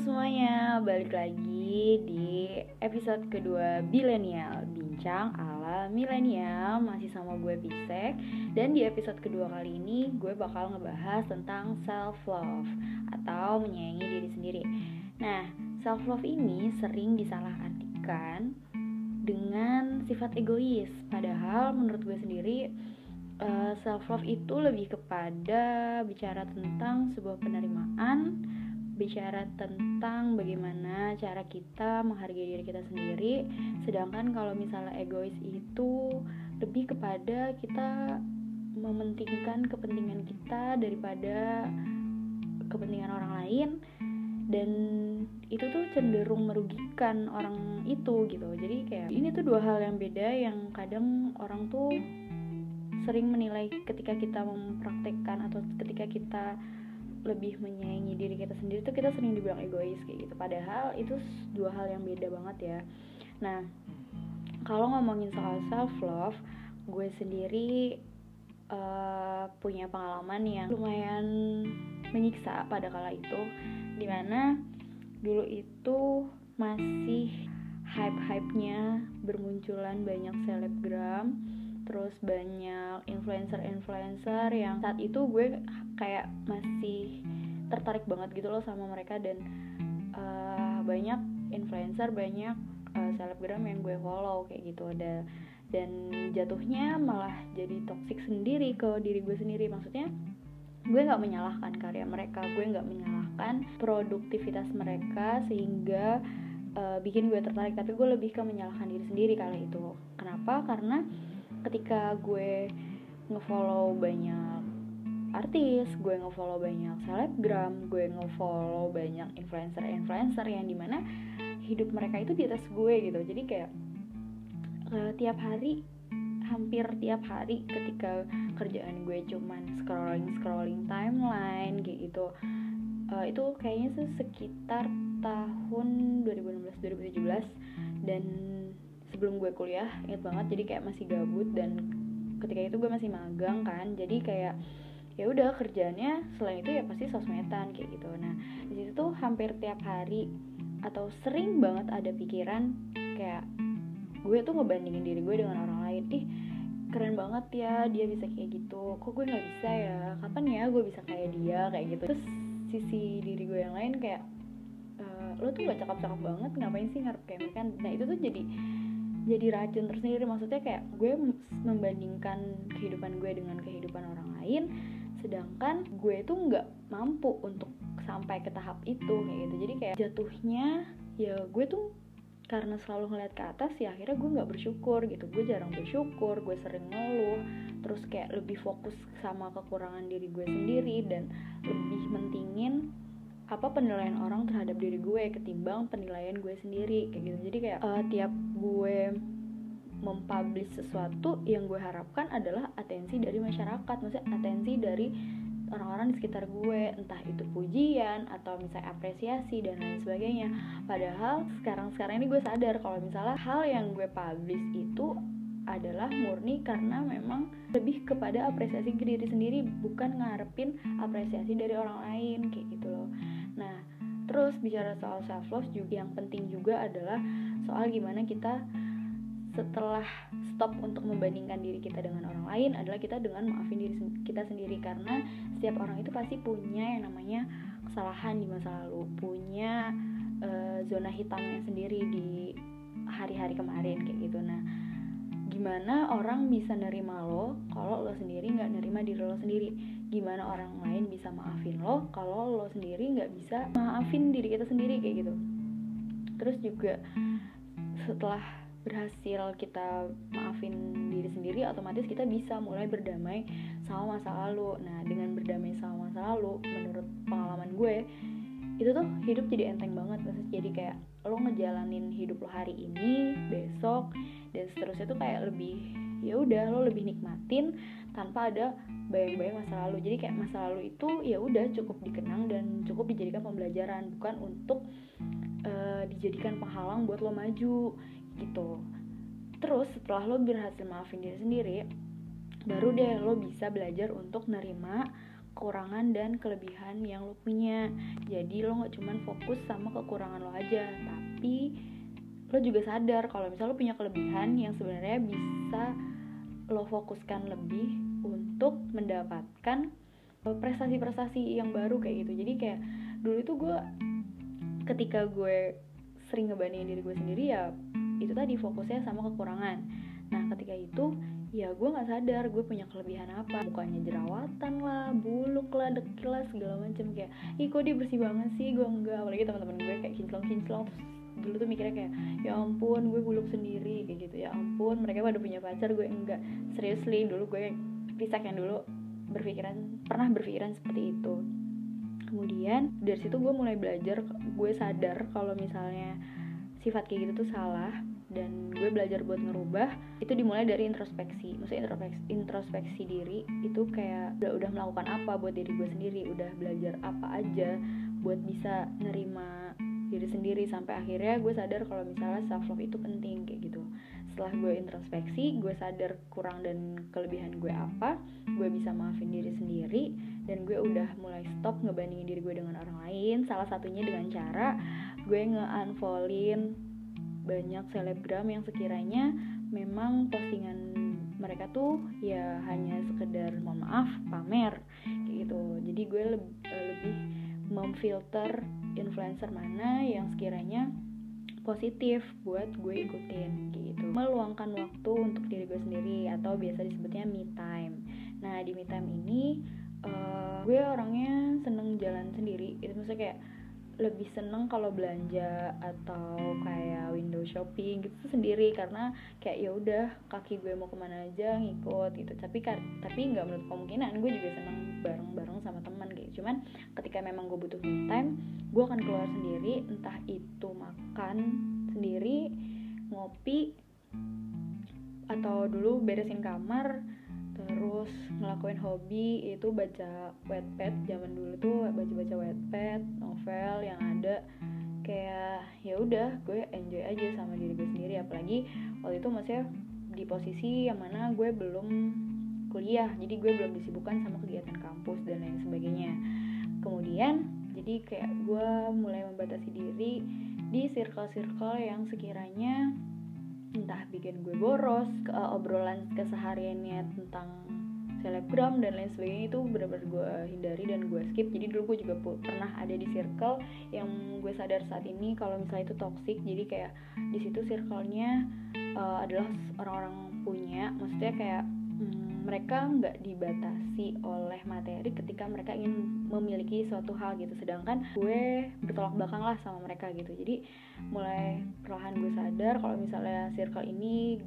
semuanya, balik lagi di episode kedua Bilenial Bincang ala Milenial Masih sama gue Pisek. Dan di episode kedua kali ini gue bakal ngebahas tentang self-love Atau menyayangi diri sendiri. Nah, self-love ini sering disalahartikan dengan sifat egois. Padahal menurut gue sendiri uh, self-love itu lebih kepada bicara tentang sebuah penerimaan bicara tentang bagaimana cara kita menghargai diri kita sendiri. Sedangkan kalau misalnya egois itu lebih kepada kita mementingkan kepentingan kita daripada kepentingan orang lain. Dan itu tuh cenderung merugikan orang itu gitu. Jadi kayak ini tuh dua hal yang beda yang kadang orang tuh sering menilai ketika kita mempraktekkan atau ketika kita lebih menyayangi diri kita sendiri tuh kita sering dibilang egois kayak gitu. Padahal itu dua hal yang beda banget ya. Nah kalau ngomongin soal self love gue sendiri uh, punya pengalaman yang lumayan menyiksa pada kala itu. Di mana dulu itu masih hype-hype-nya bermunculan banyak selebgram terus banyak influencer-influencer yang saat itu gue kayak masih tertarik banget gitu loh sama mereka dan uh, banyak influencer banyak uh, selebgram yang gue follow kayak gitu. Ada dan jatuhnya malah jadi toxic sendiri ke diri gue sendiri. Maksudnya gue nggak menyalahkan karya mereka gue nggak menyalahkan produktivitas mereka sehingga uh, bikin gue tertarik. Tapi gue lebih ke menyalahkan diri sendiri kala itu. Kenapa? Karena ketika gue ngefollow banyak artis, gue ngefollow banyak selebgram, gue ngefollow banyak influencer-influencer yang di mana hidup mereka itu di atas gue gitu. Jadi kayak uh, tiap hari, hampir tiap hari ketika kerjaan gue cuman scrolling scrolling timeline kayak gitu, uh, itu kayaknya sih sekitar tahun 2016-2017 dan sebelum gue kuliah inget banget jadi kayak masih gabut dan ketika itu gue masih magang kan jadi kayak ya udah kerjanya selain itu ya pasti sosmedan kayak gitu. Nah di situ tuh hampir tiap hari atau sering banget ada pikiran kayak gue tuh ngebandingin diri gue dengan orang lain. Ih keren banget ya dia bisa kayak gitu. Kok gue nggak bisa ya? Kapan ya gue bisa kayak dia kayak gitu. Terus sisi diri gue yang lain kayak e, lo tuh gak cakep-cakep banget ngapain sih ngarep kayak mereka? Nah itu tuh jadi jadi racun tersendiri. Maksudnya kayak gue membandingkan kehidupan gue dengan kehidupan orang lain sedangkan gue tuh nggak mampu untuk sampai ke tahap itu kayak gitu. Jadi kayak jatuhnya ya gue tuh karena selalu ngeliat ke atas ya akhirnya gue nggak bersyukur gitu. Gue jarang bersyukur gue sering ngeluh terus kayak lebih fokus sama kekurangan diri gue sendiri dan lebih mentingin apa penilaian orang terhadap diri gue ketimbang penilaian gue sendiri kayak gitu. Jadi kayak uh, tiap gue mempublish sesuatu yang gue harapkan adalah atensi dari masyarakat maksudnya atensi dari orang-orang di sekitar gue. Entah itu pujian atau misalnya apresiasi dan lain sebagainya. Padahal sekarang-sekarang ini gue sadar kalau misalnya hal yang gue publish itu adalah murni karena memang lebih kepada apresiasi ke diri sendiri bukan ngarepin apresiasi dari orang lain kayak gitu loh terus bicara soal self love juga yang penting juga adalah soal gimana kita setelah stop untuk membandingkan diri kita dengan orang lain adalah kita dengan maafin diri kita sendiri karena setiap orang itu pasti punya yang namanya kesalahan di masa lalu, punya uh, zona hitamnya sendiri di hari-hari kemarin kayak gitu. Nah, gimana orang bisa nerima lo kalau lo sendiri nggak nerima diri lo sendiri gimana orang lain bisa maafin lo kalau lo sendiri nggak bisa maafin diri kita sendiri kayak gitu. Terus juga setelah berhasil kita maafin diri sendiri otomatis kita bisa mulai berdamai sama masa lalu. Nah dengan berdamai sama masa lalu menurut pengalaman gue itu tuh hidup jadi enteng banget. Maksudnya jadi kayak lo ngejalanin hidup lo hari ini besok dan seterusnya tuh kayak lebih ya udah lo lebih nikmatin tanpa ada bayang-bayang masa lalu. Jadi kayak masa lalu itu ya udah cukup dikenang dan cukup dijadikan pembelajaran bukan untuk uh, dijadikan penghalang buat lo maju gitu. Terus setelah lo berhasil maafin diri sendiri baru deh lo bisa belajar untuk nerima kekurangan dan kelebihan yang lo punya. Jadi lo nggak cuman fokus sama kekurangan lo aja tapi lo juga sadar kalau misalnya lo punya kelebihan yang sebenarnya bisa lo fokuskan lebih untuk mendapatkan eh, prestasi-prestasi yang baru kayak gitu. Jadi kayak dulu itu gue ketika gue sering ngebandingin diri gue sendiri ya itu tadi fokusnya sama kekurangan. Nah ketika itu ya gue nggak sadar gue punya kelebihan apa. Mukanya jerawatan lah buluk lah dekil lah segala macam kayak ih kok dia bersih banget sih? Gue enggak apalagi teman-teman gue kayak kinclong kinclong dulu tuh mikirnya kayak ya ampun gue buluk sendiri. Kayak gitu ya ampun mereka pada punya pacar. Gue enggak seriously. Dulu gue pisak yang dulu berpikiran pernah berpikiran seperti itu. Kemudian dari situ gue mulai belajar gue sadar kalau misalnya sifat kayak gitu tuh salah dan gue belajar buat ngerubah itu dimulai dari introspeksi. Maksudnya introspeksi, introspeksi diri itu kayak udah udah melakukan apa buat diri gue sendiri udah belajar apa aja buat bisa nerima diri sendiri. Sampai akhirnya gue sadar kalau misalnya self love itu penting kayak gitu setelah gue introspeksi gue sadar kurang dan kelebihan gue apa gue bisa maafin diri sendiri dan gue udah mulai stop ngebandingin diri gue dengan orang lain. Salah satunya dengan cara gue nge-unfollowin banyak selebgram yang sekiranya memang postingan mereka tuh ya hanya sekedar mohon maaf pamer kayak gitu. Jadi gue lebih, lebih memfilter influencer mana yang sekiranya positif buat gue ikutin gitu. Meluangkan waktu untuk diri gue sendiri atau biasa disebutnya me time. Nah di me time ini uh, gue orangnya seneng jalan sendiri. Itu maksudnya kayak lebih seneng kalau belanja atau kayak window shopping gitu sendiri. Karena kayak ya udah kaki gue mau ke mana aja ngikut gitu. Tapi tapi nggak menurut kemungkinan gue juga seneng bareng-bareng sama teman gitu cuman ketika memang gue butuh me time gue akan keluar sendiri. Entah itu makan sendiri ngopi atau dulu beresin kamar terus ngelakuin hobi itu baca wetpad zaman dulu tuh baca-baca wetpad novel yang ada. Kayak ya udah gue enjoy aja sama diri gue sendiri. Apalagi waktu itu maksudnya di posisi yang mana gue belum kuliah. Jadi gue belum disibukkan sama kegiatan kampus dan lain sebagainya. Kemudian jadi kayak gue mulai membatasi diri di circle-circle yang sekiranya entah bikin gue boros ke uh, obrolan kesehariannya tentang selebgram dan lain sebagainya itu benar-benar gue hindari dan gue skip. Jadi dulu gue juga pernah ada di circle yang gue sadar saat ini kalau misalnya itu toxic. Jadi kayak di situ circle-nya uh, adalah orang-orang punya. Maksudnya kayak mereka nggak dibatasi oleh materi ketika mereka ingin memiliki suatu hal gitu. Sedangkan gue bertolak belakang lah sama mereka gitu. Jadi mulai perlahan gue sadar kalau misalnya circle ini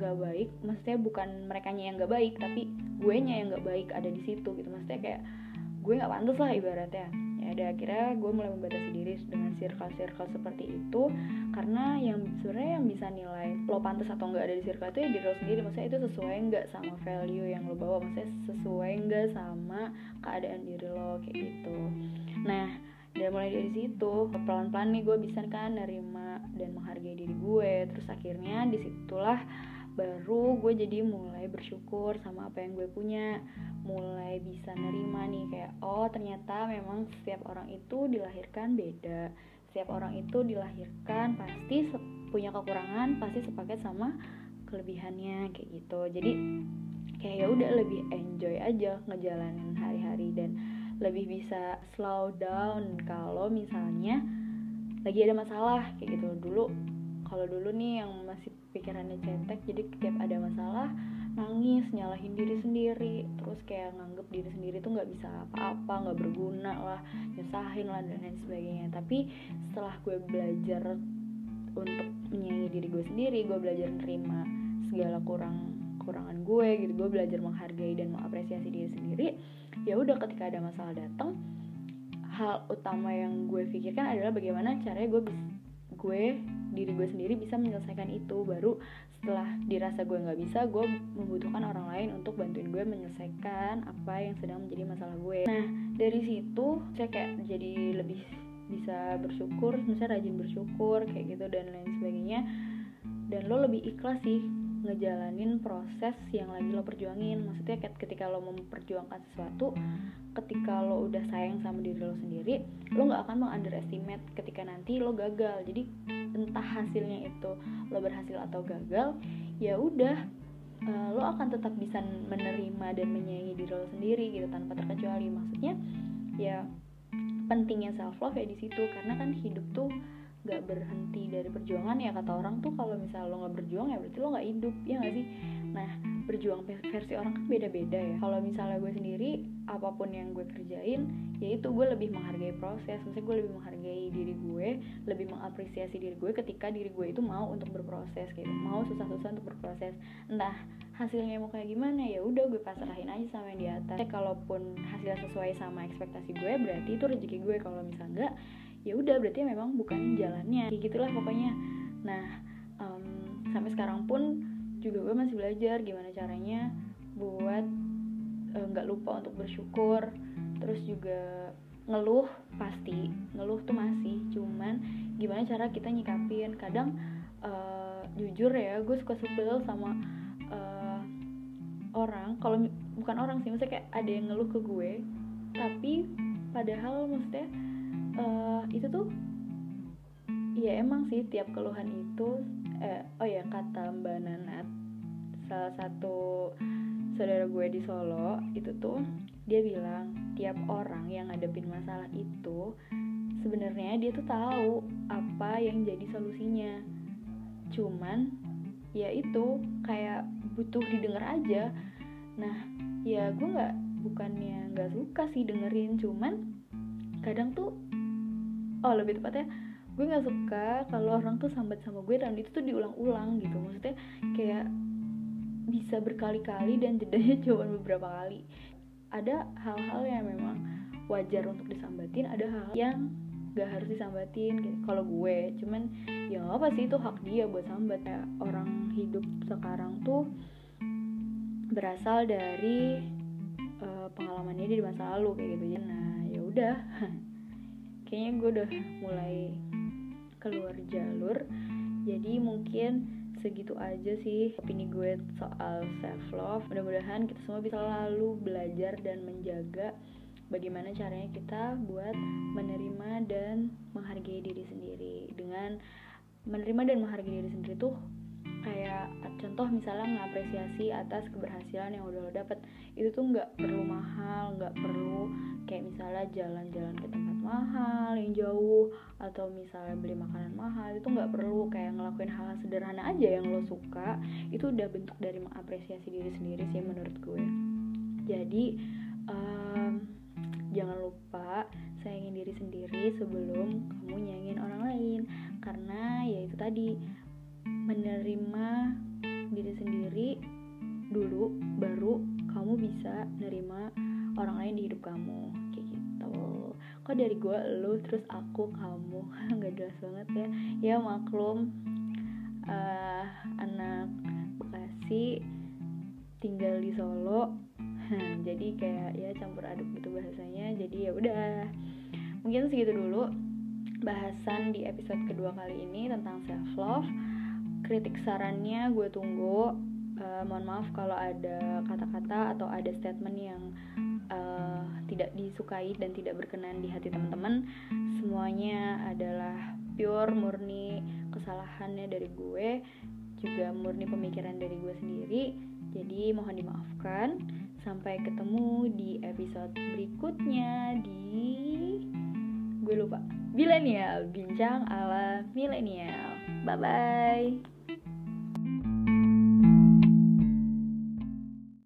gak baik maksudnya bukan mereka yang gak baik tapi gue nya yang gak baik ada di situ gitu. Maksudnya kayak gue nggak pantas lah ibaratnya. Ya ada akhirnya gue mulai membatasi diri dengan circle-circle seperti itu karena yang sebenarnya yang bisa nilai lo pantas atau enggak ada di circle itu ya diri lo sendiri. Maksudnya itu sesuai enggak sama value yang lo bawa. Maksudnya sesuai enggak sama keadaan diri lo kayak gitu. Nah dan mulai dari situ pelan-pelan nih gue bisa kan nerima dan menghargai diri gue. Terus akhirnya di situlah baru gue jadi mulai bersyukur sama apa yang gue punya mulai bisa nerima nih kayak oh ternyata memang setiap orang itu dilahirkan beda. Setiap orang itu dilahirkan pasti punya kekurangan pasti sepaket sama kelebihannya kayak gitu. Jadi kayak ya udah lebih enjoy aja ngejalanin hari-hari dan lebih bisa slow down kalau misalnya lagi ada masalah kayak gitu. Dulu kalau dulu nih yang masih pikirannya cetek jadi setiap ada masalah nangis nyalahin diri sendiri. Terus kayak nganggep diri sendiri tuh nggak bisa apa-apa nggak berguna lah nyusahin lah dan lain sebagainya. Tapi setelah gue belajar untuk menyayangi diri gue sendiri gue belajar nerima segala kurang kurangan gue gitu gue belajar menghargai dan mengapresiasi diri sendiri ya udah ketika ada masalah datang hal utama yang gue pikirkan adalah bagaimana caranya gue gue diri gue sendiri bisa menyelesaikan itu. Baru setelah dirasa gue nggak bisa gue membutuhkan orang lain untuk bantuin gue menyelesaikan apa yang sedang menjadi masalah gue. Nah dari situ saya kayak jadi lebih bisa bersyukur misalnya rajin bersyukur kayak gitu dan lain sebagainya. Dan lo lebih ikhlas sih ngejalanin proses yang lagi lo perjuangin. Maksudnya ketika lo memperjuangkan sesuatu ketika lo udah sayang sama diri lo sendiri lo nggak akan mengunderestimate ketika nanti lo gagal. Jadi entah hasilnya itu lo berhasil atau gagal ya udah uh, lo akan tetap bisa menerima dan menyayangi diri lo sendiri gitu tanpa terkecuali. Maksudnya ya pentingnya self love ya di situ. Karena kan hidup tuh gak berhenti dari perjuangan ya kata orang tuh kalau misalnya lo nggak berjuang ya berarti lo nggak hidup ya nggak sih? Nah berjuang versi orang kan beda-beda ya. Kalau misalnya gue sendiri apa pun yang gue kerjain ya itu gue lebih menghargai proses. Maksudnya gue lebih menghargai diri gue lebih mengapresiasi diri gue ketika diri gue itu mau untuk berproses gitu mau susah-susah untuk berproses. Entah hasilnya mau kayak gimana ya udah gue pasrahin aja sama yang di atas. Kalaupun hasilnya sesuai sama ekspektasi gue berarti itu rezeki gue. Kalau misalnya enggak ya udah berarti memang bukan jalannya. Gitulah pokoknya. Nah um, sampai sekarang pun juga gue masih belajar gimana caranya buat eh, nggak uh, lupa untuk bersyukur. Terus juga ngeluh pasti ngeluh tuh masih. Cuman gimana cara kita nyikapin? Kadang uh, jujur ya gue suka sebel sama uh, orang. Kalau bukan orang sih maksudnya kayak ada yang ngeluh ke gue tapi padahal maksudnya uh, itu tuh ya emang sih tiap keluhan itu eh, oh ya kata Mbak Nanat salah satu saudara gue di Solo itu tuh dia bilang tiap orang yang ngadepin masalah itu sebenarnya dia tuh tahu apa yang jadi solusinya. Cuman ya itu kayak butuh didengar aja. Nah ya gue nggak bukannya nggak suka sih dengerin cuman kadang tuh oh lebih tepatnya gue nggak suka kalau orang tuh sambat sama gue dan itu tuh diulang-ulang gitu. Maksudnya kayak bisa berkali-kali dan jedanya cuma beberapa kali. Ada hal-hal yang memang wajar untuk disambatin ada hal, yang gak harus disambatin gitu. kalau gue cuman ya apa sih itu hak dia buat sambat. Ya orang hidup sekarang tuh berasal dari uh, pengalamannya di masa lalu kayak gitu. Nah ya udah kayaknya gue udah mulai keluar jalur. Jadi mungkin segitu aja sih opini gue soal self love mudah-mudahan kita semua bisa lalu belajar dan menjaga bagaimana caranya kita buat menerima dan menghargai diri sendiri. Dengan menerima dan menghargai diri sendiri tuh kayak contoh misalnya mengapresiasi atas keberhasilan yang udah lo dapet itu tuh nggak perlu mahal nggak perlu kayak misalnya jalan-jalan ke tempat mahal yang jauh atau misalnya beli makanan mahal itu nggak perlu kayak ngelakuin hal, hal sederhana aja yang lo suka itu udah bentuk dari mengapresiasi diri sendiri sih menurut gue. Jadi um, jangan lupa sayangin diri sendiri sebelum kamu nyayangin orang lain karena ya itu tadi menerima diri sendiri dulu baru kamu bisa nerima orang lain di hidup kamu kayak gitu. Kok dari gue lu terus aku kamu? Nggak jelas banget ya. Ya maklum uh, anak Bekasi tinggal di Solo. Jadi kayak ya campur aduk gitu bahasanya. Jadi ya udah. Mungkin segitu dulu bahasan di episode kedua kali ini tentang self love kritik sarannya gue tunggu. Uh, mohon maaf kalau ada kata-kata atau ada statement yang uh, tidak disukai dan tidak berkenan di hati teman-teman. Semuanya adalah pure murni kesalahannya dari gue juga murni pemikiran dari gue sendiri. Jadi mohon dimaafkan. Sampai ketemu di episode berikutnya di gue lupa milenial bincang ala milenial. Bye bye